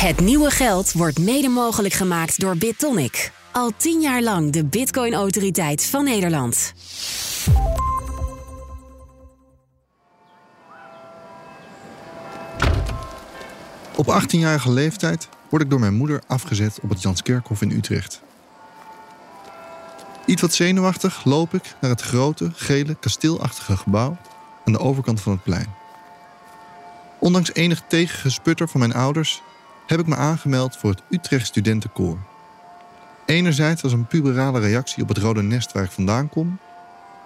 Het nieuwe geld wordt mede mogelijk gemaakt door BitTonic. Al tien jaar lang de Bitcoin-autoriteit van Nederland. Op 18-jarige leeftijd word ik door mijn moeder afgezet op het Janskerkhof in Utrecht. Iets wat zenuwachtig loop ik naar het grote, gele, kasteelachtige gebouw aan de overkant van het plein. Ondanks enig tegengesputter van mijn ouders heb ik me aangemeld voor het Utrecht Studentenkoor. Enerzijds als een puberale reactie op het rode nest waar ik vandaan kom,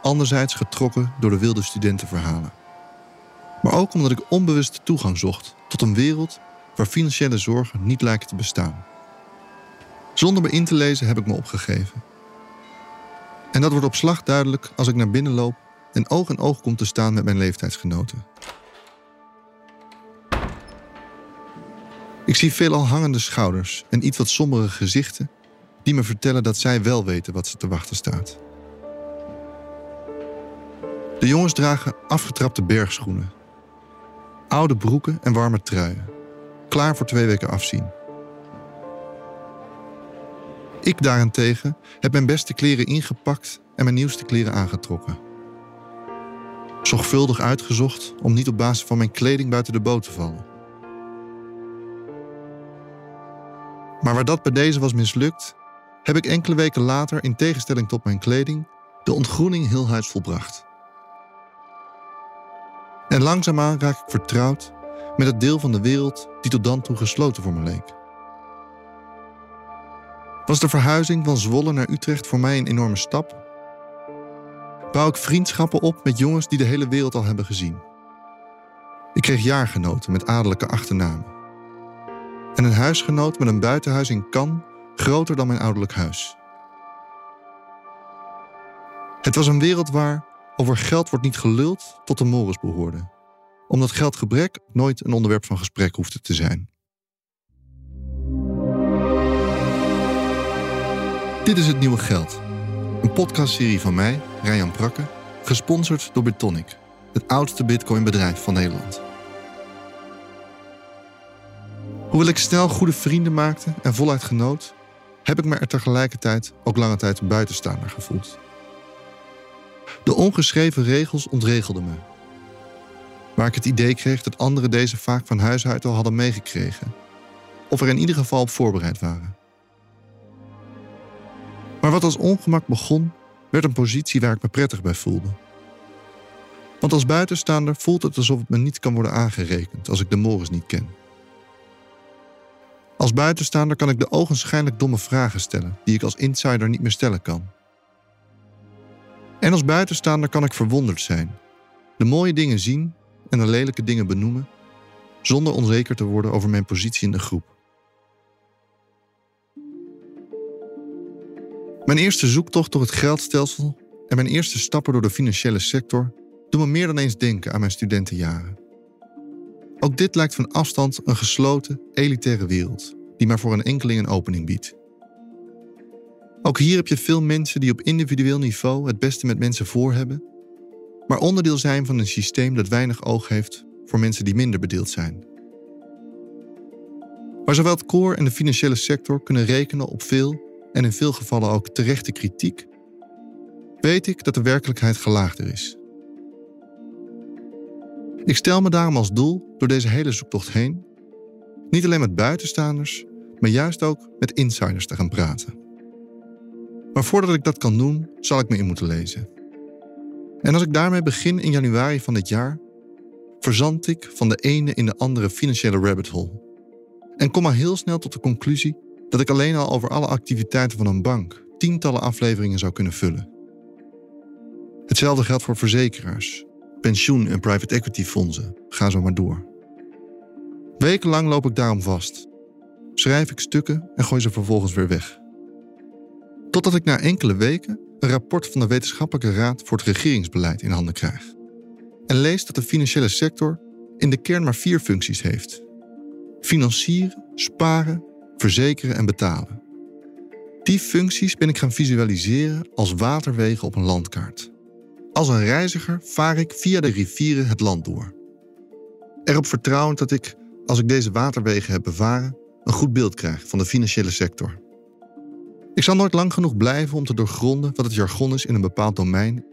anderzijds getrokken door de wilde studentenverhalen. Maar ook omdat ik onbewust toegang zocht tot een wereld waar financiële zorgen niet lijken te bestaan. Zonder me in te lezen heb ik me opgegeven. En dat wordt op slag duidelijk als ik naar binnen loop en oog in oog kom te staan met mijn leeftijdsgenoten. Ik zie veelal hangende schouders en iets wat sombere gezichten die me vertellen dat zij wel weten wat ze te wachten staat. De jongens dragen afgetrapte bergschoenen, oude broeken en warme truien, klaar voor twee weken afzien. Ik daarentegen heb mijn beste kleren ingepakt en mijn nieuwste kleren aangetrokken. Zorgvuldig uitgezocht om niet op basis van mijn kleding buiten de boot te vallen. Maar waar dat bij deze was mislukt, heb ik enkele weken later, in tegenstelling tot mijn kleding, de ontgroening heel huis volbracht. En langzaamaan raak ik vertrouwd met het deel van de wereld die tot dan toe gesloten voor me leek. Was de verhuizing van Zwolle naar Utrecht voor mij een enorme stap? Bouw ik vriendschappen op met jongens die de hele wereld al hebben gezien? Ik kreeg jaargenoten met adellijke achternamen. En een huisgenoot met een buitenhuis in Cannes groter dan mijn ouderlijk huis. Het was een wereld waar over geld wordt niet geluld tot de morris behoorde, omdat geldgebrek nooit een onderwerp van gesprek hoefde te zijn. Dit is Het Nieuwe Geld, een podcastserie van mij, Ryan Prakke, gesponsord door Bitonic, het oudste bitcoinbedrijf van Nederland. Hoewel ik snel goede vrienden maakte en voluit genoot, heb ik me er tegelijkertijd ook lange tijd buitenstaander gevoeld. De ongeschreven regels ontregelden me. Waar ik het idee kreeg dat anderen deze vaak van huis uit al hadden meegekregen, of er in ieder geval op voorbereid waren. Maar wat als ongemak begon, werd een positie waar ik me prettig bij voelde. Want als buitenstaander voelt het alsof het me niet kan worden aangerekend als ik de morgens niet ken. Als buitenstaander kan ik de ogenschijnlijk domme vragen stellen die ik als insider niet meer stellen kan. En als buitenstaander kan ik verwonderd zijn, de mooie dingen zien en de lelijke dingen benoemen, zonder onzeker te worden over mijn positie in de groep. Mijn eerste zoektocht door het geldstelsel en mijn eerste stappen door de financiële sector doen me meer dan eens denken aan mijn studentenjaren. Ook dit lijkt van afstand een gesloten, elitaire wereld, die maar voor een enkeling een opening biedt. Ook hier heb je veel mensen die op individueel niveau het beste met mensen voor hebben, maar onderdeel zijn van een systeem dat weinig oog heeft voor mensen die minder bedeeld zijn. Maar zowel het koor en de financiële sector kunnen rekenen op veel en in veel gevallen ook terechte kritiek, weet ik dat de werkelijkheid gelaagder is. Ik stel me daarom als doel door deze hele zoektocht heen niet alleen met buitenstaanders, maar juist ook met insiders te gaan praten. Maar voordat ik dat kan doen, zal ik me in moeten lezen. En als ik daarmee begin in januari van dit jaar, verzand ik van de ene in de andere financiële rabbit hole. En kom al heel snel tot de conclusie dat ik alleen al over alle activiteiten van een bank tientallen afleveringen zou kunnen vullen. Hetzelfde geldt voor verzekeraars, pensioen- en private equity fondsen. Ga zo maar door. Wekenlang loop ik daarom vast. Schrijf ik stukken en gooi ze vervolgens weer weg. Totdat ik na enkele weken een rapport van de Wetenschappelijke Raad voor het Regeringsbeleid in handen krijg. En lees dat de financiële sector in de kern maar vier functies heeft: financieren, sparen, verzekeren en betalen. Die functies ben ik gaan visualiseren als waterwegen op een landkaart. Als een reiziger vaar ik via de rivieren het land door. Erop vertrouwend dat ik, als ik deze waterwegen heb bevaren, een goed beeld krijg van de financiële sector. Ik zal nooit lang genoeg blijven om te doorgronden wat het jargon is in een bepaald domein,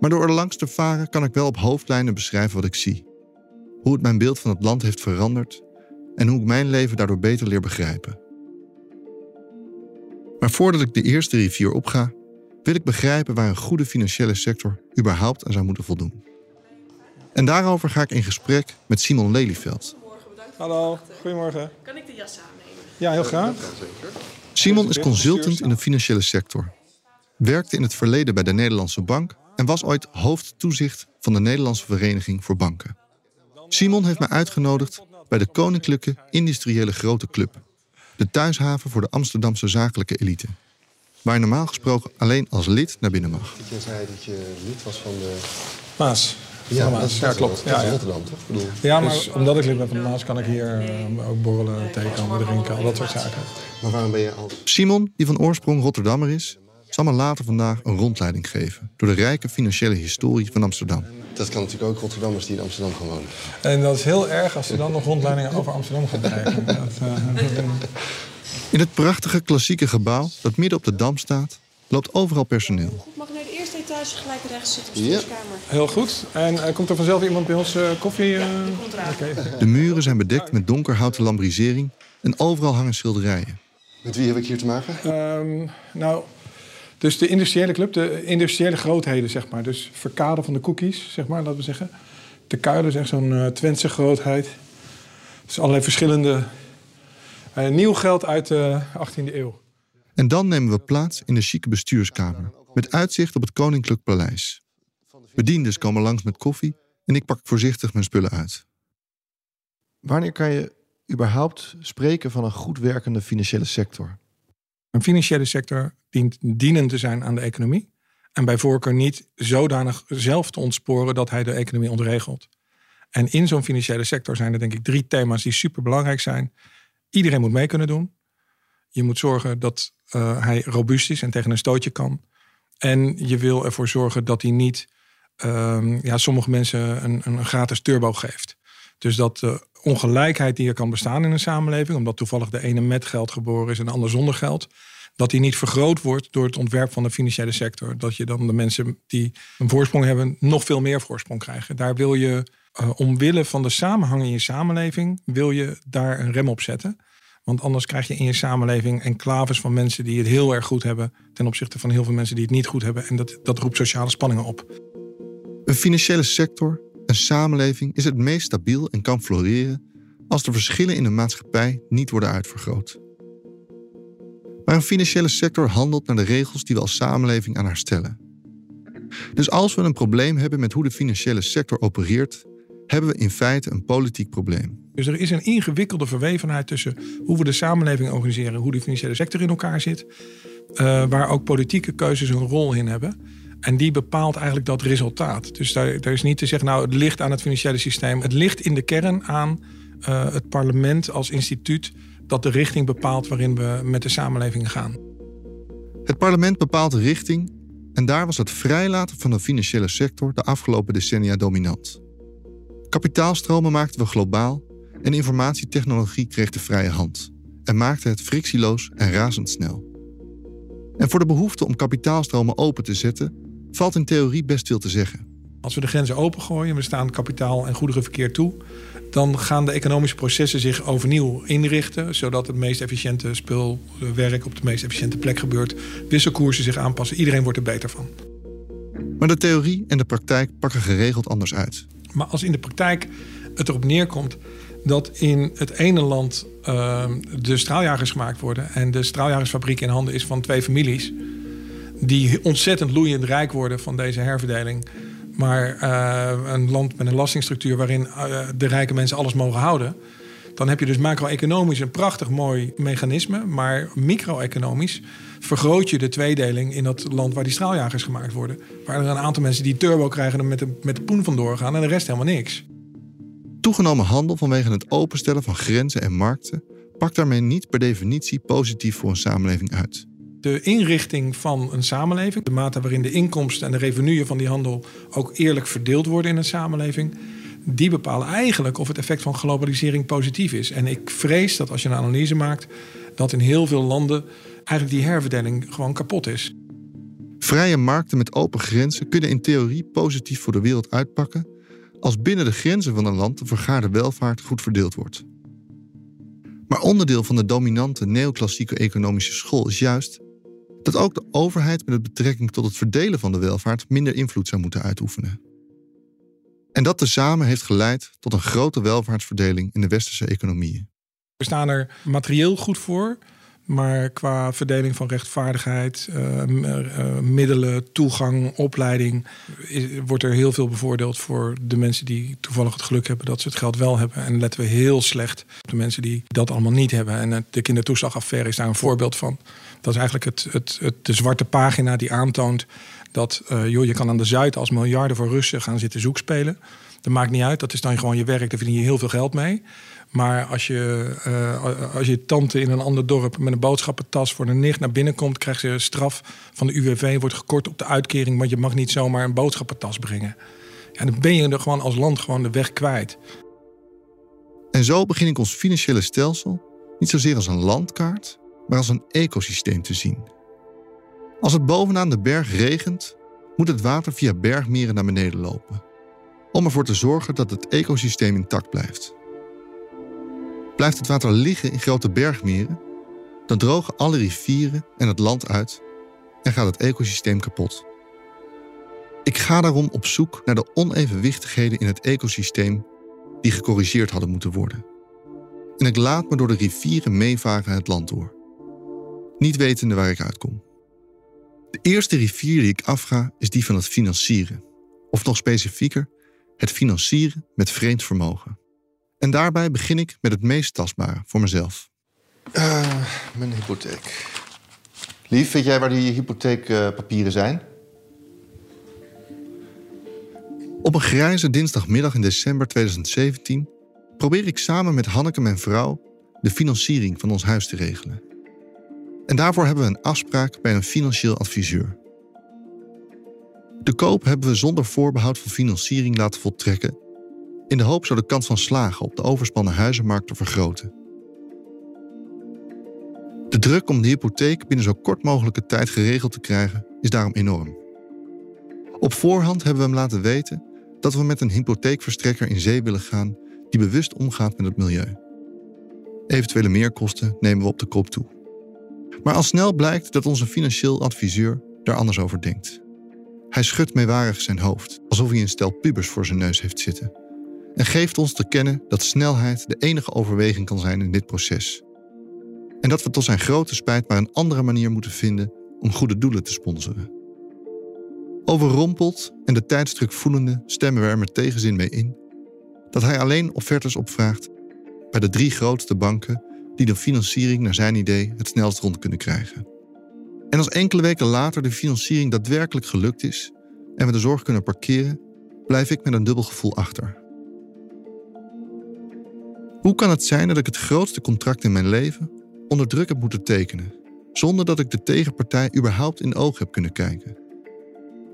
maar door er langs te varen kan ik wel op hoofdlijnen beschrijven wat ik zie. Hoe het mijn beeld van het land heeft veranderd en hoe ik mijn leven daardoor beter leer begrijpen. Maar voordat ik de eerste rivier opga, wil ik begrijpen waar een goede financiële sector überhaupt aan zou moeten voldoen. En daarover ga ik in gesprek met Simon Lelyveld. Hallo, goedemorgen. Kan ik de jas aannemen? Ja, heel graag. Simon is consultant in de financiële sector. Werkte in het verleden bij de Nederlandse Bank en was ooit hoofdtoezicht van de Nederlandse Vereniging voor Banken. Simon heeft mij uitgenodigd bij de Koninklijke Industriële Grote Club, de thuishaven voor de Amsterdamse zakelijke elite. Waar je normaal gesproken alleen als lid naar binnen mag. Je zei dat je lid was van de... Maas. Ja, Maas. is, ja klopt. Dat Ja, is ja. Rotterdam, toch? Ik bedoel, ja, maar omdat ik lid ben van de Maas kan ik hier eh, ook borrelen, thee komen drinken, al dat soort zaken. maar waarom ben je als... Simon, die van oorsprong Rotterdammer is, zal me later vandaag een rondleiding geven door de rijke financiële historie van Amsterdam. Dat kan natuurlijk ook Rotterdammers die in Amsterdam gaan wonen. En dat is heel erg als ze dan nog rondleidingen over Amsterdam gaan krijgen. Dat, eh, In het prachtige klassieke gebouw dat midden op de Dam staat, loopt overal personeel. Goed, mag ik naar de eerste etage gelijk rechts zitten op de Ja. heel goed. En eh, komt er vanzelf iemand bij ons eh, koffie? eh? komt eraan. Oké. De muren zijn bedekt met donkerhouten lambrisering en overal hangen schilderijen. Met wie heb ik hier te maken? Ehm, nou, dus de industriële club, de industriële grootheden, zeg maar. Dus verkaden van de cookies, zeg maar, laten we zeggen. De Kuilen is echt zo'n eh Twentse grootheid. Dus allerlei verschillende... eh, nieuw geld uit de 18e eeuw. En dan nemen we plaats in de chique bestuurskamer, met uitzicht op het Koninklijk Paleis. Bediendes komen langs met koffie en ik pak voorzichtig mijn spullen uit. Wanneer kan je überhaupt spreken van een goed werkende financiële sector? Een financiële sector dient dienend te zijn aan de economie. En bij voorkeur niet zodanig zelf te ontsporen dat hij de economie ontregelt. En in zo'n financiële sector zijn er denk ik drie thema's die super belangrijk zijn. Iedereen moet mee kunnen doen. Je moet zorgen dat eh, hij robuust is en tegen een stootje kan. En je wil ervoor zorgen dat hij niet ehm, ja, sommige mensen een, een gratis turbo geeft. Dus dat de ongelijkheid die er kan bestaan in een samenleving, omdat toevallig de ene met geld geboren is en de ander zonder geld, dat die niet vergroot wordt door het ontwerp van de financiële sector. Dat je dan de mensen die een voorsprong hebben, nog veel meer voorsprong krijgen. Daar wil je, eh, omwille van de samenhang in je samenleving, wil je daar een rem op zetten. Want anders krijg je in je samenleving enclaves van mensen die het heel erg goed hebben, ten opzichte van heel veel mensen die het niet goed hebben. En dat, dat roept sociale spanningen op. Een financiële sector, een samenleving, is het meest stabiel en kan floreren als de verschillen in de maatschappij niet worden uitvergroot. Maar een financiële sector handelt naar de regels die we als samenleving aan haar stellen. Dus als we een probleem hebben met hoe de financiële sector opereert, hebben we in feite een politiek probleem. Dus er is een ingewikkelde verwevenheid tussen hoe we de samenleving organiseren, hoe de financiële sector in elkaar zit, eh, waar ook politieke keuzes een rol in hebben. En die bepaalt eigenlijk dat resultaat. Dus daar, daar is niet te zeggen, nou, het ligt aan het financiële systeem. Het ligt in de kern aan eh, het parlement als instituut dat de richting bepaalt waarin we met de samenleving gaan. Het parlement bepaalt de richting en daar was het vrijlaten van de financiële sector de afgelopen decennia dominant. Kapitaalstromen maakten we globaal en informatietechnologie kreeg de vrije hand en maakte het frictieloos en razendsnel. En voor de behoefte om kapitaalstromen open te zetten, valt in theorie best veel te zeggen. Als we de grenzen opengooien, we staan kapitaal en goederenverkeer toe, dan gaan de economische processen zich overnieuw inrichten, zodat het meest efficiënte spulwerk op de meest efficiënte plek gebeurt, wisselkoersen zich aanpassen, iedereen wordt er beter van. Maar de theorie en de praktijk pakken geregeld anders uit. Maar als in de praktijk het erop neerkomt dat in het ene land uh, de straaljagers gemaakt worden en de straaljagersfabriek in handen is van twee families die ontzettend loeiend rijk worden van deze herverdeling. Maar uh, een land met een belastingstructuur waarin uh, de rijke mensen alles mogen houden. Dan heb je dus macro-economisch een prachtig mooi mechanisme. Maar micro-economisch vergroot je de tweedeling in dat land waar die straaljagers gemaakt worden. Waar er een aantal mensen die turbo krijgen en met de, met de poen vandoor gaan en de rest helemaal niks. Toegenomen handel vanwege het openstellen van grenzen en markten pakt daarmee niet per definitie positief voor een samenleving uit. De inrichting van een samenleving, de mate waarin de inkomsten en de revenuen van die handel ook eerlijk verdeeld worden in een samenleving, die bepalen eigenlijk of het effect van globalisering positief is. En ik vrees dat als je een analyse maakt, dat in heel veel landen eigenlijk die herverdeling gewoon kapot is. Vrije markten met open grenzen kunnen in theorie positief voor de wereld uitpakken als binnen de grenzen van een land de vergaarde welvaart goed verdeeld wordt. Maar onderdeel van de dominante neoclassieke economische school is juist dat ook de overheid met betrekking tot het verdelen van de welvaart minder invloed zou moeten uitoefenen. En dat tezamen heeft geleid tot een grote welvaartsverdeling in de westerse economieën. We staan er materieel goed voor, maar qua verdeling van rechtvaardigheid, uh, uh, middelen, toegang, opleiding, wordt er heel veel bevoordeeld voor de mensen die toevallig het geluk hebben dat ze het geld wel hebben. En letten we heel slecht op de mensen die dat allemaal niet hebben. En de kindertoeslagaffaire is daar een voorbeeld van. Dat is eigenlijk het, het, het, de zwarte pagina die aantoont dat uh, joh, je kan aan de Zuid als miljarden voor Russen gaan zitten zoekspelen. Dat maakt niet uit, dat is dan gewoon je werk, daar verdien je heel veel geld mee. Maar als je, uh, als je tante in een ander dorp met een boodschappentas voor een nicht naar binnen komt, krijgt ze straf van de UWV, wordt gekort op de uitkering, want je mag niet zomaar een boodschappentas brengen. En dan ben je er gewoon als land gewoon de weg kwijt. En zo begin ik ons financiële stelsel niet zozeer als een landkaart, maar als een ecosysteem te zien. Als het bovenaan de berg regent, moet het water via bergmeren naar beneden lopen, om ervoor te zorgen dat het ecosysteem intact blijft. Blijft het water liggen in grote bergmeren, dan drogen alle rivieren en het land uit en gaat het ecosysteem kapot. Ik ga daarom op zoek naar de onevenwichtigheden in het ecosysteem die gecorrigeerd hadden moeten worden. En ik laat me door de rivieren meevaren het land door, niet wetende waar ik uitkom. De eerste rivier die ik afga is die van het financieren, of nog specifieker, het financieren met vreemd vermogen. En daarbij begin ik met het meest tastbare voor mezelf. Uh, mijn hypotheek. Lief, weet jij waar die hypotheekpapieren zijn? Op een grijze dinsdagmiddag in december 2017 probeer ik samen met Hanneke, mijn vrouw, de financiering van ons huis te regelen. En daarvoor hebben we een afspraak bij een financieel adviseur. De koop hebben we zonder voorbehoud van financiering laten voltrekken, in de hoop zo de kans van slagen op de overspannen huizenmarkt te vergroten. De druk om de hypotheek binnen zo kort mogelijke tijd geregeld te krijgen is daarom enorm. Op voorhand hebben we hem laten weten dat we met een hypotheekverstrekker in zee willen gaan die bewust omgaat met het milieu. Eventuele meerkosten nemen we op de kop toe. Maar al snel blijkt dat onze financieel adviseur daar anders over denkt. Hij schudt meewarig zijn hoofd, alsof hij een stel pubers voor zijn neus heeft zitten. En geeft ons te kennen dat snelheid de enige overweging kan zijn in dit proces. En dat we tot zijn grote spijt maar een andere manier moeten vinden om goede doelen te sponsoren. Overrompeld en de tijdsdruk voelende stemmen we er met tegenzin mee in dat hij alleen offertes opvraagt bij de drie grootste banken die de financiering naar zijn idee het snelst rond kunnen krijgen. En als enkele weken later de financiering daadwerkelijk gelukt is en we de zorg kunnen parkeren, blijf ik met een dubbel gevoel achter. Hoe kan het zijn dat ik het grootste contract in mijn leven onder druk heb moeten tekenen, zonder dat ik de tegenpartij überhaupt in ogen heb kunnen kijken?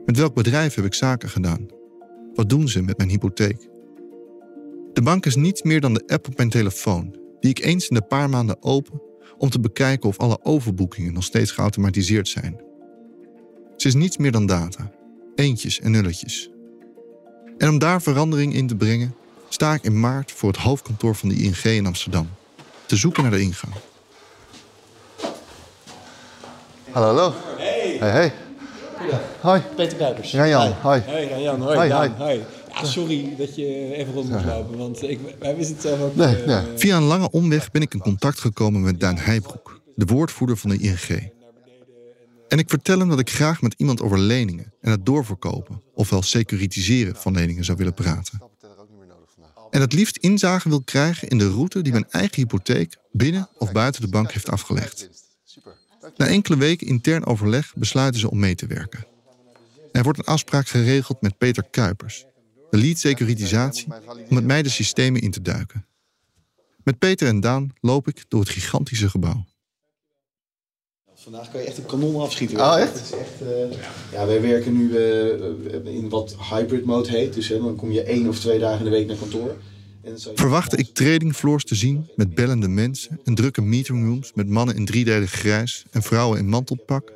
Met welk bedrijf heb ik zaken gedaan? Wat doen ze met mijn hypotheek? De bank is niets meer dan de app op mijn telefoon, die ik eens in de paar maanden open om te bekijken of alle overboekingen nog steeds geautomatiseerd zijn. Ze is niets meer dan data, eentjes en nulletjes. En om daar verandering in te brengen, sta ik in maart voor het hoofdkantoor van de ING in Amsterdam, te zoeken naar de ingang. Hallo, hallo. Hey. Hey, hey. Hoi. Peter Kuipers. Jan, hoi. Hey, Jan, hoi. Hoi, hoi. Ja, sorry dat je even rond moest lopen, want ik, wij wisten het zelf ook. Nee, eh, nee. Via een lange omweg ben ik in contact gekomen met Daan Heijbroek, de woordvoerder van de ING. En ik vertel hem dat ik graag met iemand over leningen en het doorverkopen, ofwel securitiseren van leningen zou willen praten. En het liefst inzage wil krijgen in de route die mijn eigen hypotheek binnen of buiten de bank heeft afgelegd. Na enkele weken intern overleg besluiten ze om mee te werken. Er wordt een afspraak geregeld met Peter Kuipers, de lead securitisatie, om met mij de systemen in te duiken. Met Peter en Daan loop ik door het gigantische gebouw. Vandaag kan je echt een kanon afschieten. Oh, echt? Het is echt eh, ja, wij werken nu eh, in wat hybrid mode heet. Dus hè, dan kom je één of twee dagen in de week naar kantoor. En dan zou je- Verwachtte ik trading floors te zien met bellende mensen en drukke meetingrooms met mannen in driedelig grijs en vrouwen in mantelpak,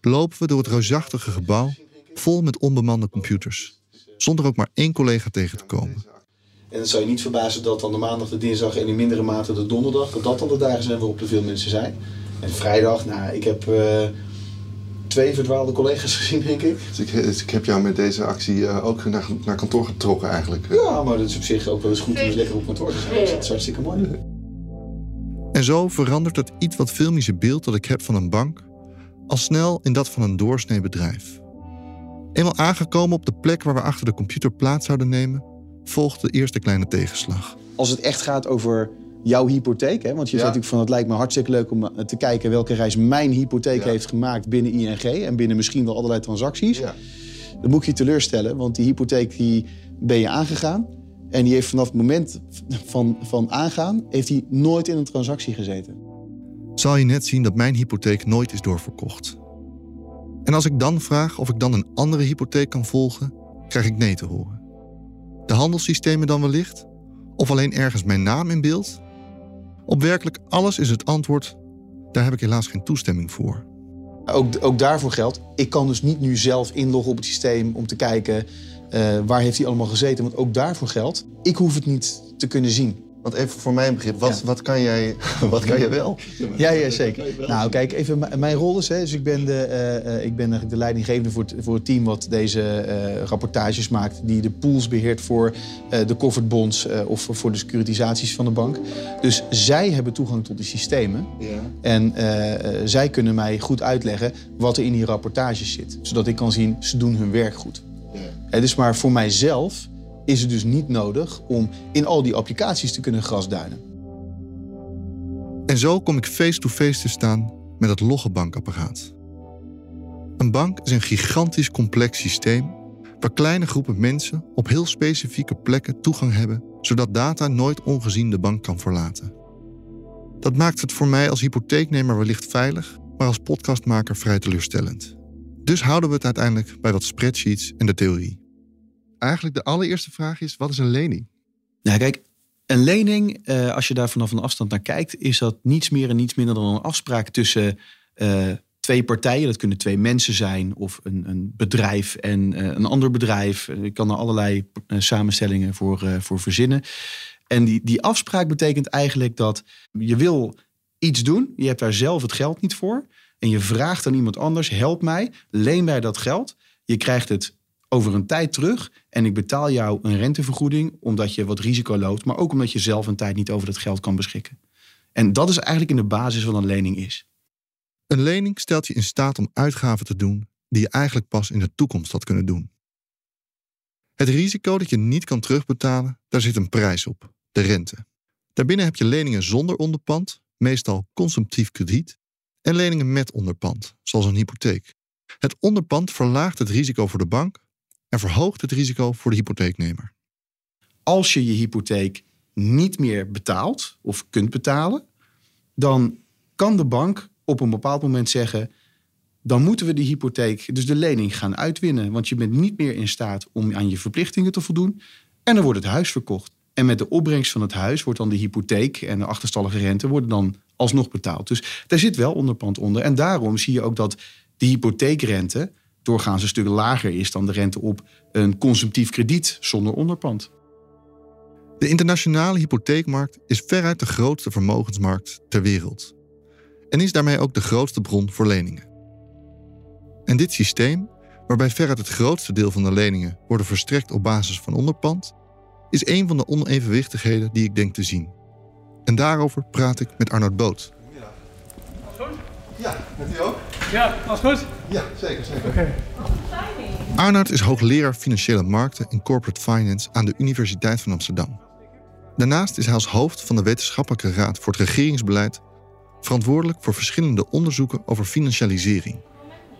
lopen we door het reusachtige gebouw vol met onbemande computers, zonder ook maar één collega tegen te komen. En dan zou je niet verbazen dat dan de maandag, de dinsdag en in mindere mate de donderdag, dat dat dan de dagen zijn waarop er veel mensen zijn. En vrijdag, nou, ik heb eh, twee verdwaalde collega's gezien, denk ik. Dus ik, dus ik heb jou met deze actie eh, ook naar, naar kantoor getrokken eigenlijk. Ja, maar dat is op zich ook wel eens goed om eens lekker op kantoor te zijn. Dus dat is hartstikke mooi. En zo verandert het iets wat filmische beeld dat ik heb van een bank al snel in dat van een doorsnee bedrijf. Eenmaal aangekomen op de plek waar we achter de computer plaats zouden nemen, volgt de eerste kleine tegenslag. Als het echt gaat over jouw hypotheek, hè, want je Ja. zei natuurlijk van het lijkt me hartstikke leuk om eh, te kijken welke reis mijn hypotheek Ja. heeft gemaakt binnen ING en binnen misschien wel allerlei transacties. Ja. Dan moet ik je teleurstellen, want die hypotheek die ben je aangegaan. En die heeft vanaf het moment van, van aangaan, heeft hij nooit in een transactie gezeten. Zal je net zien dat mijn hypotheek nooit is doorverkocht. En als ik dan vraag of ik dan een andere hypotheek kan volgen, krijg ik nee te horen. De handelssystemen dan wellicht? Of alleen ergens mijn naam in beeld? Op werkelijk alles is het antwoord: daar heb ik helaas geen toestemming voor. Ook, ook daarvoor geldt, ik kan dus niet nu zelf inloggen op het systeem om te kijken eh, waar heeft hij allemaal gezeten. Want ook daarvoor geldt, ik hoef het niet te kunnen zien. Want even voor mijn begrip, wat, Ja. wat, kan, jij, wat kan jij wel? Ja, ja, zeker. Nou, kijk, even mijn rol is, hè, dus ik ben, de, eh, eh, ik ben eigenlijk de leidinggevende voor het, voor het team wat deze eh, rapportages maakt, die de pools beheert voor eh, de covered bonds eh, of voor de securitisaties van de bank. Dus zij hebben toegang tot die systemen Ja. en zij kunnen mij goed uitleggen wat er in die rapportages zit, zodat ik kan zien, ze doen hun werk goed. Het is maar voor mijzelf is het dus niet nodig om in al die applicaties te kunnen grasduinen. En zo kom ik face-to-face te staan met het logge bankapparaat. Een bank is een gigantisch complex systeem waar kleine groepen mensen op heel specifieke plekken toegang hebben, zodat data nooit ongezien de bank kan verlaten. Dat maakt het voor mij als hypotheeknemer wellicht veilig, maar als podcastmaker vrij teleurstellend. Dus houden we het uiteindelijk bij wat spreadsheets en de theorie. Eigenlijk de allereerste vraag is: wat is een lening? Nou, kijk, een lening, eh, als je daar vanaf een afstand naar kijkt, is dat niets meer en niets minder dan een afspraak tussen eh, twee partijen. Dat kunnen twee mensen zijn of een, een bedrijf en eh, een ander bedrijf. Je kan er allerlei samenstellingen voor, voor verzinnen. En die, die afspraak betekent eigenlijk dat je wil iets doen, je hebt daar zelf het geld niet voor. En je vraagt aan iemand anders, help mij, leen mij dat geld. Je krijgt het over een tijd terug en ik betaal jou een rentevergoeding omdat je wat risico loopt, maar ook omdat je zelf een tijd niet over dat geld kan beschikken. En dat is eigenlijk in de basis wat een lening is. Een lening stelt je in staat om uitgaven te doen die je eigenlijk pas in de toekomst had kunnen doen. Het risico dat je niet kan terugbetalen, daar zit een prijs op, de rente. Daarbinnen heb je leningen zonder onderpand, meestal consumptief krediet, en leningen met onderpand, zoals een hypotheek. Het onderpand verlaagt het risico voor de bank en verhoogt het risico voor de hypotheeknemer. Als je je hypotheek niet meer betaalt of kunt betalen, dan kan de bank op een bepaald moment zeggen: dan moeten we de hypotheek, dus de lening, gaan uitwinnen. Want je bent niet meer in staat om aan je verplichtingen te voldoen. En dan wordt het huis verkocht. En met de opbrengst van het huis wordt dan de hypotheek en de achterstallige rente worden dan alsnog betaald. Dus daar zit wel onderpand onder. En daarom zie je ook dat de hypotheekrente doorgaans een stuk lager is dan de rente op een consumptief krediet zonder onderpand. De internationale hypotheekmarkt is veruit de grootste vermogensmarkt ter wereld. En is daarmee ook de grootste bron voor leningen. En dit systeem, waarbij veruit het grootste deel van de leningen worden verstrekt op basis van onderpand, is een van de onevenwichtigheden die ik denk te zien. En daarover praat ik met Arnoud Boot. Ja, met u ook? Ja, alles goed? Ja, zeker, zeker. Arnoud is hoogleraar financiële markten en corporate finance aan de Universiteit van Amsterdam. Daarnaast is hij als hoofd van de Wetenschappelijke Raad voor het Regeringsbeleid verantwoordelijk voor verschillende onderzoeken over financialisering.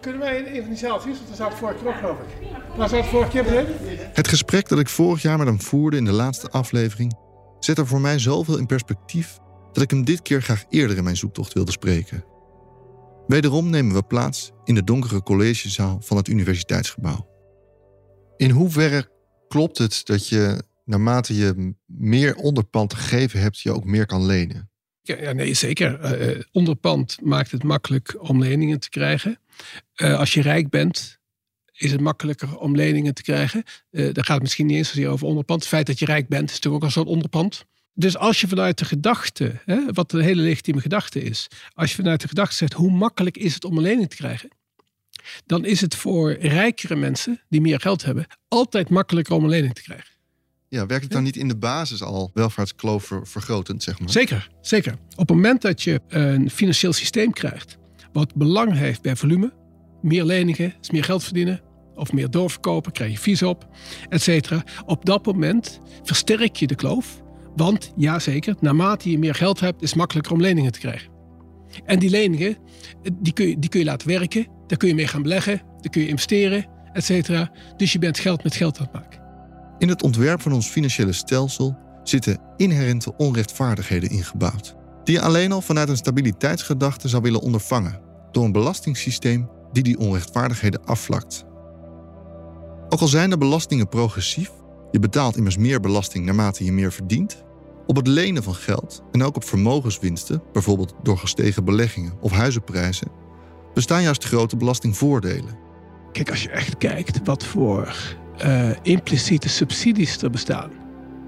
Kunnen wij in een van die zaaltjes? Want zou het vorige keer ook, geloof ik. Waar het vorige keer beneden? Het gesprek dat ik vorig jaar met hem voerde in de laatste aflevering zet er voor mij zoveel in perspectief dat ik hem dit keer graag eerder in mijn zoektocht wilde spreken. Wederom nemen we plaats in de donkere collegezaal van het universiteitsgebouw. In hoeverre klopt het dat je naarmate je meer onderpand gegeven hebt, je ook meer kan lenen? Ja, ja nee, zeker. Uh, onderpand maakt het makkelijk om leningen te krijgen. Uh, als je rijk bent, is het makkelijker om leningen te krijgen. Uh, daar gaat het misschien niet eens zozeer over onderpand. Het feit dat je rijk bent, is natuurlijk ook al zo'n onderpand. Dus als je vanuit de gedachte, hè, wat een hele legitieme gedachte is, als je vanuit de gedachte zegt hoe makkelijk is het om een lening te krijgen, dan is het voor rijkere mensen die meer geld hebben altijd makkelijker om een lening te krijgen. Ja, werkt het dan niet in de basis al welvaartskloof vergrotend, zeg maar? Zeker, zeker. Op het moment dat je een financieel systeem krijgt wat belang heeft bij volume, meer leningen, is meer geld verdienen, of meer doorverkopen, krijg je vies op, et cetera. Op dat moment versterk je de kloof want ja, zeker, naarmate je meer geld hebt, is het makkelijker om leningen te krijgen. En die leningen, die kun, je, die kun je laten werken. Daar kun je mee gaan beleggen. Daar kun je investeren, et cetera. Dus je bent geld met geld aan het maken. In het ontwerp van ons financiële stelsel zitten inherente onrechtvaardigheden ingebouwd. Die je alleen al vanuit een stabiliteitsgedachte zou willen ondervangen. Door een belastingssysteem die die onrechtvaardigheden afvlakt. Ook al zijn de belastingen progressief, je betaalt immers meer belasting naarmate je meer verdient, op het lenen van geld en ook op vermogenswinsten, bijvoorbeeld door gestegen beleggingen of huizenprijzen, bestaan juist grote belastingvoordelen. Kijk, als je echt kijkt wat voor uh, impliciete subsidies er bestaan,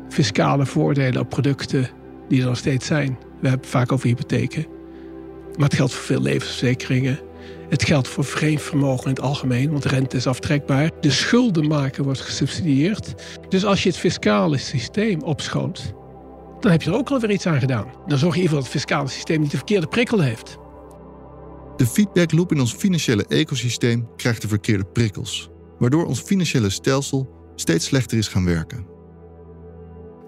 fiscale voordelen op producten die er nog steeds zijn. We hebben het vaak over hypotheken, maar het geldt voor veel levensverzekeringen. Het geldt voor vreemd vermogen in het algemeen, want rente is aftrekbaar. De schulden maken wordt gesubsidieerd. Dus als je het fiscale systeem opschoont, dan heb je er ook alweer iets aan gedaan. Dan zorg je even dat het fiscale systeem niet de verkeerde prikkel heeft. De feedbackloop in ons financiële ecosysteem krijgt de verkeerde prikkels, waardoor ons financiële stelsel steeds slechter is gaan werken.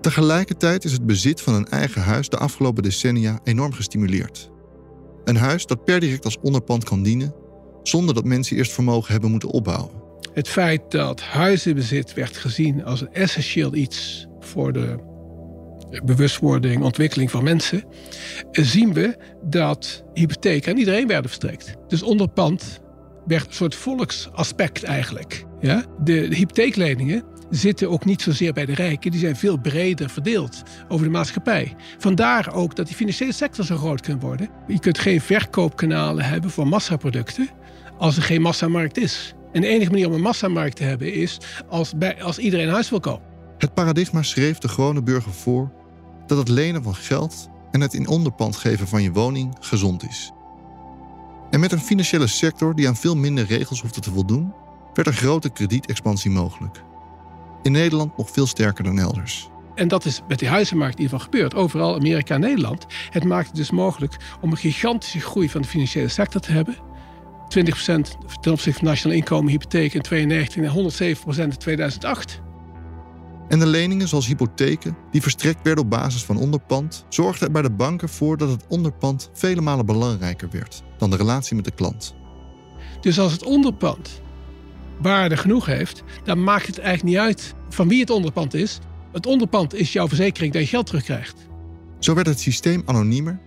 Tegelijkertijd is het bezit van een eigen huis de afgelopen decennia enorm gestimuleerd. Een huis dat per direct als onderpand kan dienen, zonder dat mensen eerst vermogen hebben moeten opbouwen. Het feit dat huizenbezit werd gezien als een essentieel iets voor de bewustwording, ontwikkeling van mensen, zien we dat hypotheken aan iedereen werden verstrekt. Dus onderpand werd een soort volksaspect eigenlijk. Ja? De, hypotheekleningen zitten ook niet zozeer bij de rijken, die zijn veel breder verdeeld over de maatschappij. Vandaar ook dat die financiële sector zo groot kan worden. Je kunt geen verkoopkanalen hebben voor massaproducten als er geen massamarkt is. En de enige manier om een massamarkt te hebben is als, bij, als iedereen een huis wil kopen. Het paradigma schreef de gewone burger voor dat het lenen van geld en het in onderpand geven van je woning gezond is. En met een financiële sector die aan veel minder regels hoefde te voldoen, werd een grote kredietexpansie mogelijk. In Nederland nog veel sterker dan elders. En dat is met die huizenmarkt in ieder geval gebeurd. Overal, Amerika en Nederland. Het maakt het dus mogelijk om een gigantische groei van de financiële sector te hebben. 20% ten opzichte van nationaal inkomen, hypotheek in 1992 en 107% in 2008. En de leningen zoals hypotheken, die verstrekt werden op basis van onderpand, zorgden er bij de banken voor dat het onderpand vele malen belangrijker werd dan de relatie met de klant. Dus als het onderpand waarde genoeg heeft, dan maakt het eigenlijk niet uit van wie het onderpand is. Het onderpand is jouw verzekering dat je geld terugkrijgt. Zo werd het systeem anoniemer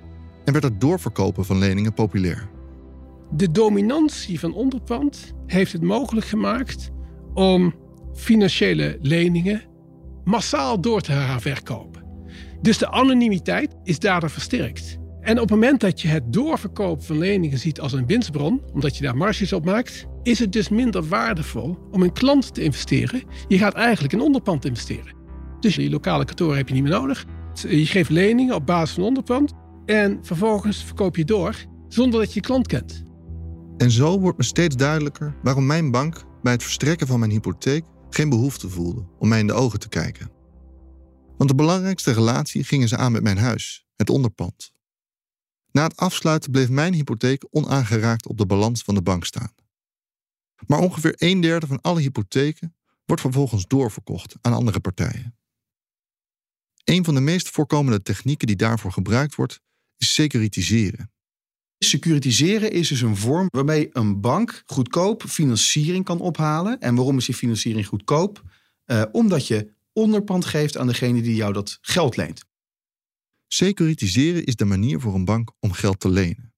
en werd het doorverkopen van leningen populair. De dominantie van onderpand heeft het mogelijk gemaakt om financiële leningen massaal door te gaan verkopen. Dus de anonimiteit is daardoor versterkt. En op het moment dat je het doorverkopen van leningen ziet als een winstbron, omdat je daar marges op maakt, is het dus minder waardevol om in klanten te investeren. Je gaat eigenlijk in onderpand investeren. Dus die lokale kantoren heb je niet meer nodig. Je geeft leningen op basis van onderpand en vervolgens verkoop je door zonder dat je je klant kent. En zo wordt me steeds duidelijker waarom mijn bank bij het verstrekken van mijn hypotheek geen behoefte voelde om mij in de ogen te kijken. Want de belangrijkste relatie gingen ze aan met mijn huis, het onderpand. Na het afsluiten bleef mijn hypotheek onaangeraakt op de balans van de bank staan. Maar ongeveer een derde van alle hypotheken wordt vervolgens doorverkocht aan andere partijen. Een van de meest voorkomende technieken die daarvoor gebruikt wordt, is securitiseren. Securitiseren is dus een vorm waarmee een bank goedkoop financiering kan ophalen. En waarom is die financiering goedkoop? Uh, omdat je onderpand geeft aan degene die jou dat geld leent. Securitiseren is de manier voor een bank om geld te lenen.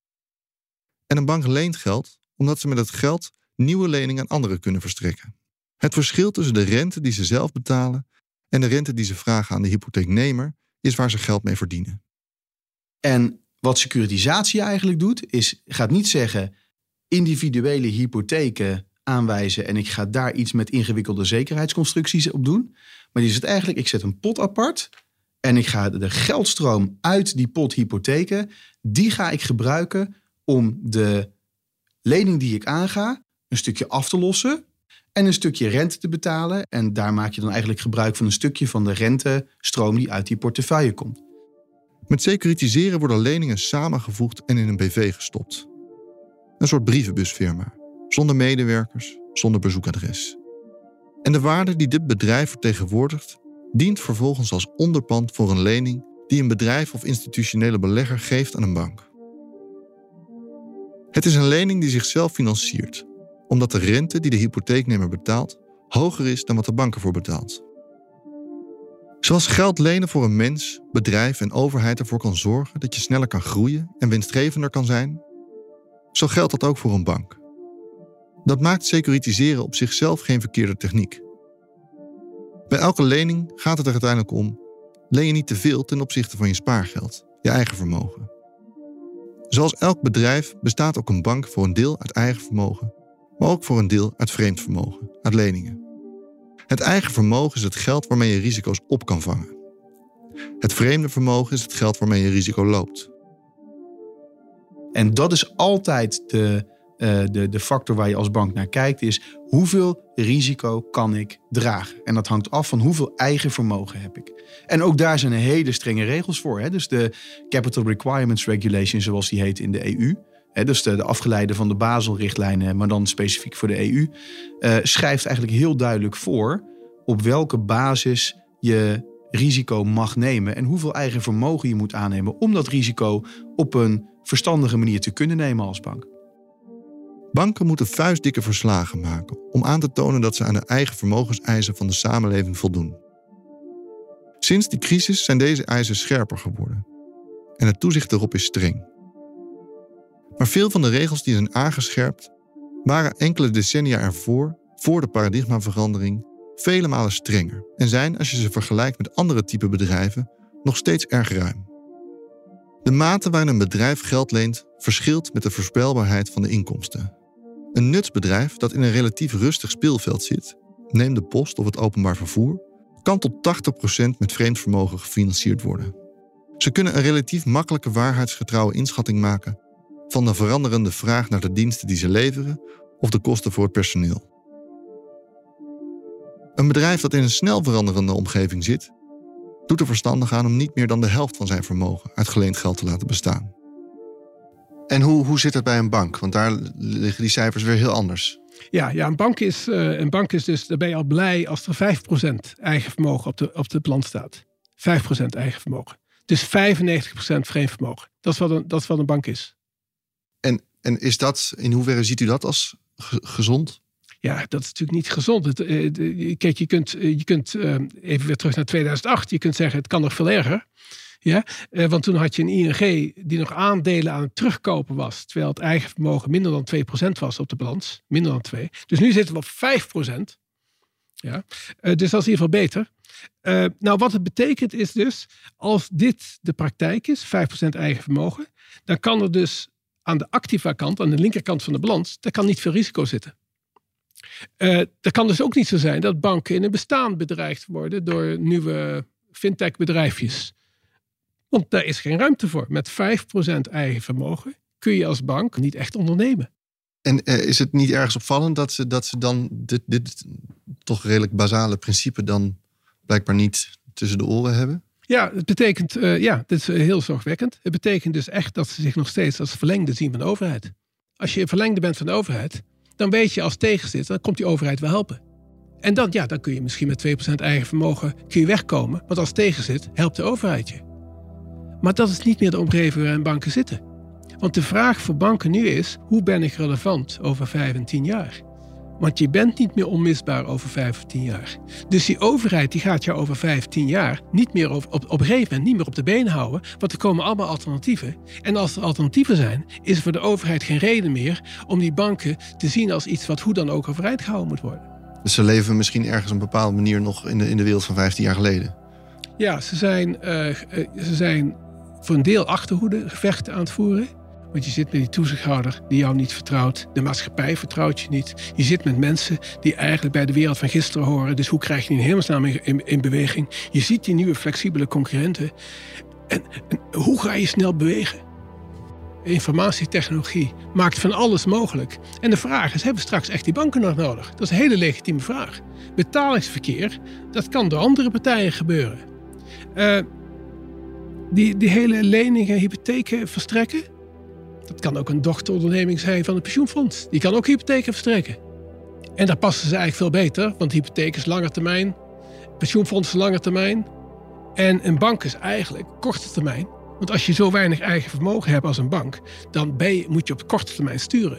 En een bank leent geld omdat ze met het geld nieuwe leningen aan anderen kunnen verstrekken. Het verschil tussen de rente die ze zelf betalen en de rente die ze vragen aan de hypotheeknemer is waar ze geld mee verdienen. En wat securitisatie eigenlijk doet, is gaat niet zeggen individuele hypotheken aanwijzen en ik ga daar iets met ingewikkelde zekerheidsconstructies op doen. Maar die zit eigenlijk, ik zet een pot apart en ik ga de geldstroom uit die pot hypotheken, die ga ik gebruiken om de lening die ik aanga een stukje af te lossen en een stukje rente te betalen. En daar maak je dan eigenlijk gebruik van een stukje van de rentestroom die uit die portefeuille komt. Met securitiseren worden leningen samengevoegd en in een BV gestopt. Een soort brievenbusfirma, zonder medewerkers, zonder bezoekadres. En de waarde die dit bedrijf vertegenwoordigt, dient vervolgens als onderpand voor een lening die een bedrijf of institutionele belegger geeft aan een bank. Het is een lening die zichzelf financiert, omdat de rente die de hypotheeknemer betaalt hoger is dan wat de bank ervoor betaalt. Zoals geld lenen voor een mens, bedrijf en overheid ervoor kan zorgen dat je sneller kan groeien en winstgevender kan zijn, zo geldt dat ook voor een bank. Dat maakt securitiseren op zichzelf geen verkeerde techniek. Bij elke lening gaat het er uiteindelijk om: leen je niet te veel ten opzichte van je spaargeld, je eigen vermogen. Zoals elk bedrijf bestaat ook een bank voor een deel uit eigen vermogen, maar ook voor een deel uit vreemd vermogen, uit leningen. Het eigen vermogen is het geld waarmee je risico's op kan vangen. Het vreemde vermogen is het geld waarmee je risico loopt. En dat is altijd de, uh, de, de factor waar je als bank naar kijkt, is hoeveel risico kan ik dragen? En dat hangt af van hoeveel eigen vermogen heb ik. En ook daar zijn hele strenge regels voor. Hè? Dus de Capital Requirements Regulation, zoals die heet in de EU. Dus de, de, afgeleide van de Basel-richtlijnen, maar dan specifiek voor de EU, eh, schrijft eigenlijk heel duidelijk voor op welke basis je risico mag nemen en hoeveel eigen vermogen je moet aannemen om dat risico op een verstandige manier te kunnen nemen als bank. Banken moeten vuistdikke verslagen maken om aan te tonen dat ze aan de eigen vermogenseisen van de samenleving voldoen. Sinds de crisis zijn deze eisen scherper geworden en het toezicht erop is streng. Maar veel van de regels die zijn aangescherpt waren enkele decennia ervoor, voor de paradigmaverandering, vele malen strenger en zijn, als je ze vergelijkt met andere type bedrijven, nog steeds erg ruim. De mate waarin een bedrijf geld leent verschilt met de voorspelbaarheid van de inkomsten. Een nutsbedrijf dat in een relatief rustig speelveld zit, neem de post of het openbaar vervoer, kan tot 80% met vreemd vermogen gefinancierd worden. Ze kunnen een relatief makkelijke waarheidsgetrouwe inschatting maken van de veranderende vraag naar de diensten die ze leveren of de kosten voor het personeel. Een bedrijf dat in een snel veranderende omgeving zit, doet er verstandig aan om niet meer dan de helft van zijn vermogen uit geleend geld te laten bestaan. En hoe, hoe zit het bij een bank? Want daar liggen die cijfers weer heel anders. Ja, ja een, bank is, uh, een bank is dus, daar ben je al blij als er 5% eigen vermogen op de, op de plan staat. 5% eigen vermogen. Dus 95% vreemd vermogen. Dat is, wat een, dat is wat een bank is. En, en is dat, in hoeverre ziet u dat als gezond? Ja, dat is natuurlijk niet gezond. Uh, kijk, je kunt, je kunt uh, even weer terug naar 2008. Je kunt zeggen, het kan nog veel erger. Ja? Want toen had je een ING die nog aandelen aan het terugkopen was. Terwijl het eigen vermogen minder dan 2% was op de balans. Minder dan 2. Dus nu zitten we op 5%. Ja? Dus dat is in ieder geval beter. Nou, wat het betekent is dus, als dit de praktijk is, 5% eigen vermogen, dan kan er dus aan de activa kant, aan de linkerkant van de balans, daar kan niet veel risico zitten. Uh, kan dus ook niet zo zijn dat banken in een bestaan bedreigd worden door nieuwe fintech bedrijfjes. Want daar is geen ruimte voor. Met 5% eigen vermogen kun je als bank niet echt ondernemen. En uh, is het niet ergens opvallend dat ze, dat ze dan dit, dit toch redelijk basale principe dan blijkbaar niet tussen de oren hebben? Ja, het betekent, uh, ja, dit is heel zorgwekkend. Het betekent dus echt dat ze zich nog steeds als verlengde zien van de overheid. Als je verlengde bent van de overheid, dan weet je als tegenzit, dan komt die overheid wel helpen. En dan, ja, dan kun je misschien met 2% eigen vermogen kun je wegkomen. Want als tegenzit, helpt de overheid je. Maar dat is niet meer de omgeving waarin banken zitten. Want de vraag voor banken nu is: hoe ben ik relevant over vijf en tien jaar? Want je bent niet meer onmisbaar over vijf of tien jaar. Dus die overheid die gaat jou over vijf, tien jaar niet meer op, op, op een gegeven moment niet meer op de been houden. Want er komen allemaal alternatieven. En als er alternatieven zijn, is er voor de overheid geen reden meer om die banken te zien als iets wat hoe dan ook overeind gehouden moet worden. Dus ze leven misschien ergens op een bepaalde manier nog in de, in de wereld van 15 jaar geleden. Ja, ze zijn, eh, eh, ze zijn voor een deel achterhoede gevechten aan het voeren. Want je zit met die toezichthouder die jou niet vertrouwt. De maatschappij vertrouwt je niet. Je zit met mensen die eigenlijk bij de wereld van gisteren horen. Dus hoe krijg je die in hemelsnaam in, in, beweging? Je ziet die nieuwe flexibele concurrenten. En, hoe ga je snel bewegen? Informatietechnologie maakt van alles mogelijk. En de vraag is, hebben we straks echt die banken nog nodig? Dat is een hele legitieme vraag. Betalingsverkeer, dat kan door andere partijen gebeuren. Uh, die, die hele leningen, hypotheken verstrekken, dat kan ook een dochteronderneming zijn van het pensioenfonds. Die kan ook hypotheken verstrekken. En daar passen ze eigenlijk veel beter, want hypotheek is lange termijn, pensioenfonds is lange termijn. En een bank is eigenlijk korte termijn. Want als je zo weinig eigen vermogen hebt als een bank, dan je, moet je op korte termijn sturen.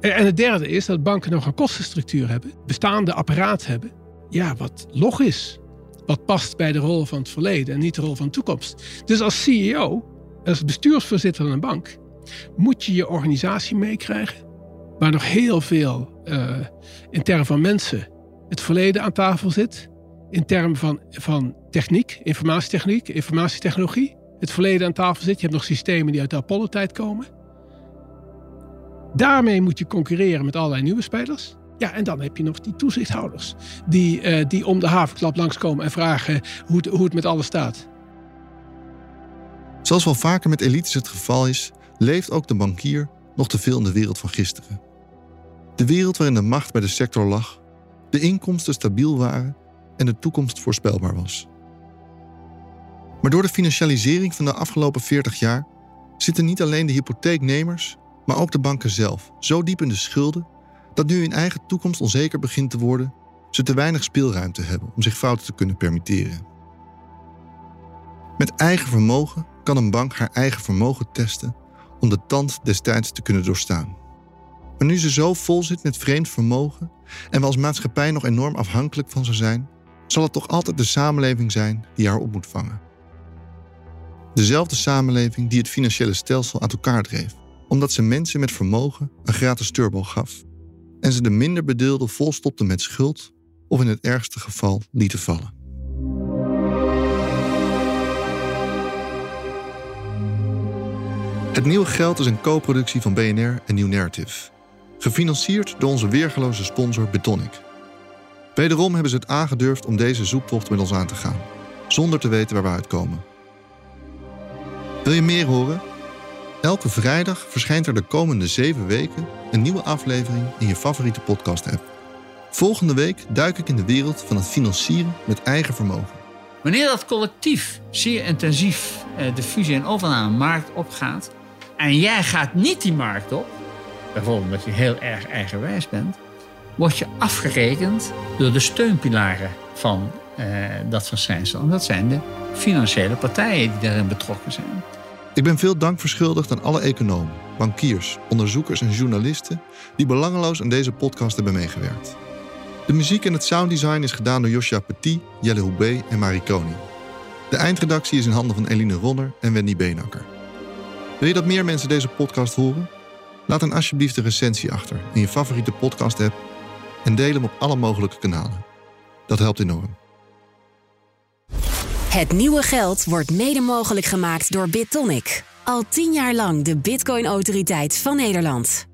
En het derde is dat banken nog een kostenstructuur hebben, bestaande apparaat hebben, ja, wat log is. Wat past bij de rol van het verleden en niet de rol van de toekomst. Dus als CEO, als bestuursvoorzitter van een bank, moet je je organisatie meekrijgen. Waar nog heel veel uh, in termen van mensen het verleden aan tafel zit. In termen van, van techniek, informatietechniek, informatietechnologie. Het verleden aan tafel zit. Je hebt nog systemen die uit de Apollo-tijd komen. Daarmee moet je concurreren met allerlei nieuwe spelers. Ja, en dan heb je nog die toezichthouders. Die, uh, die om de havenklap langskomen en vragen hoe het, hoe het met alles staat. Zoals wel vaker met elites het geval is, leeft ook de bankier nog te veel in de wereld van gisteren. De wereld waarin de macht bij de sector lag, de inkomsten stabiel waren en de toekomst voorspelbaar was. Maar door de financialisering van de afgelopen 40 jaar zitten niet alleen de hypotheeknemers, maar ook de banken zelf zo diep in de schulden dat nu hun eigen toekomst onzeker begint te worden, ze te weinig speelruimte hebben om zich fouten te kunnen permitteren. Met eigen vermogen kan een bank haar eigen vermogen testen om de tand destijds te kunnen doorstaan. Maar nu ze zo vol zit met vreemd vermogen en we als maatschappij nog enorm afhankelijk van ze zijn, zal het toch altijd de samenleving zijn die haar op moet vangen. Dezelfde samenleving die het financiële stelsel uit elkaar dreef, omdat ze mensen met vermogen een gratis turbo gaf en ze de minder bedeelden volstopte met schuld of in het ergste geval lieten vallen. Het Nieuwe Geld is een co-productie van BNR en New Narrative. Gefinancierd door onze weergeloze sponsor Betonic. Wederom hebben ze het aangedurfd om deze zoektocht met ons aan te gaan, zonder te weten waar we uitkomen. Wil je meer horen? Elke vrijdag verschijnt er de komende zeven weken een nieuwe aflevering in je favoriete podcast-app. Volgende week duik ik in de wereld van het financieren met eigen vermogen. Wanneer dat collectief zeer intensief eh, de fusie- en overname-markt opgaat, en jij gaat niet die markt op, bijvoorbeeld omdat je heel erg eigenwijs bent, word je afgerekend door de steunpilaren van uh, dat verschijnsel. En dat zijn de financiële partijen die daarin betrokken zijn. Ik ben veel dank verschuldigd aan alle economen, bankiers, onderzoekers en journalisten die belangeloos aan deze podcast hebben meegewerkt. De muziek en het sounddesign is gedaan door Joshua Petit, Jelle Houbé en Marie Koning. De eindredactie is in handen van Eline Ronner en Wendy Beenakker. Wil je dat meer mensen deze podcast horen? Laat dan alsjeblieft een recensie achter in je favoriete podcast-app en deel hem op alle mogelijke kanalen. Dat helpt enorm. Het nieuwe geld wordt mede mogelijk gemaakt door BitTonic. Al tien jaar lang de Bitcoin-autoriteit van Nederland.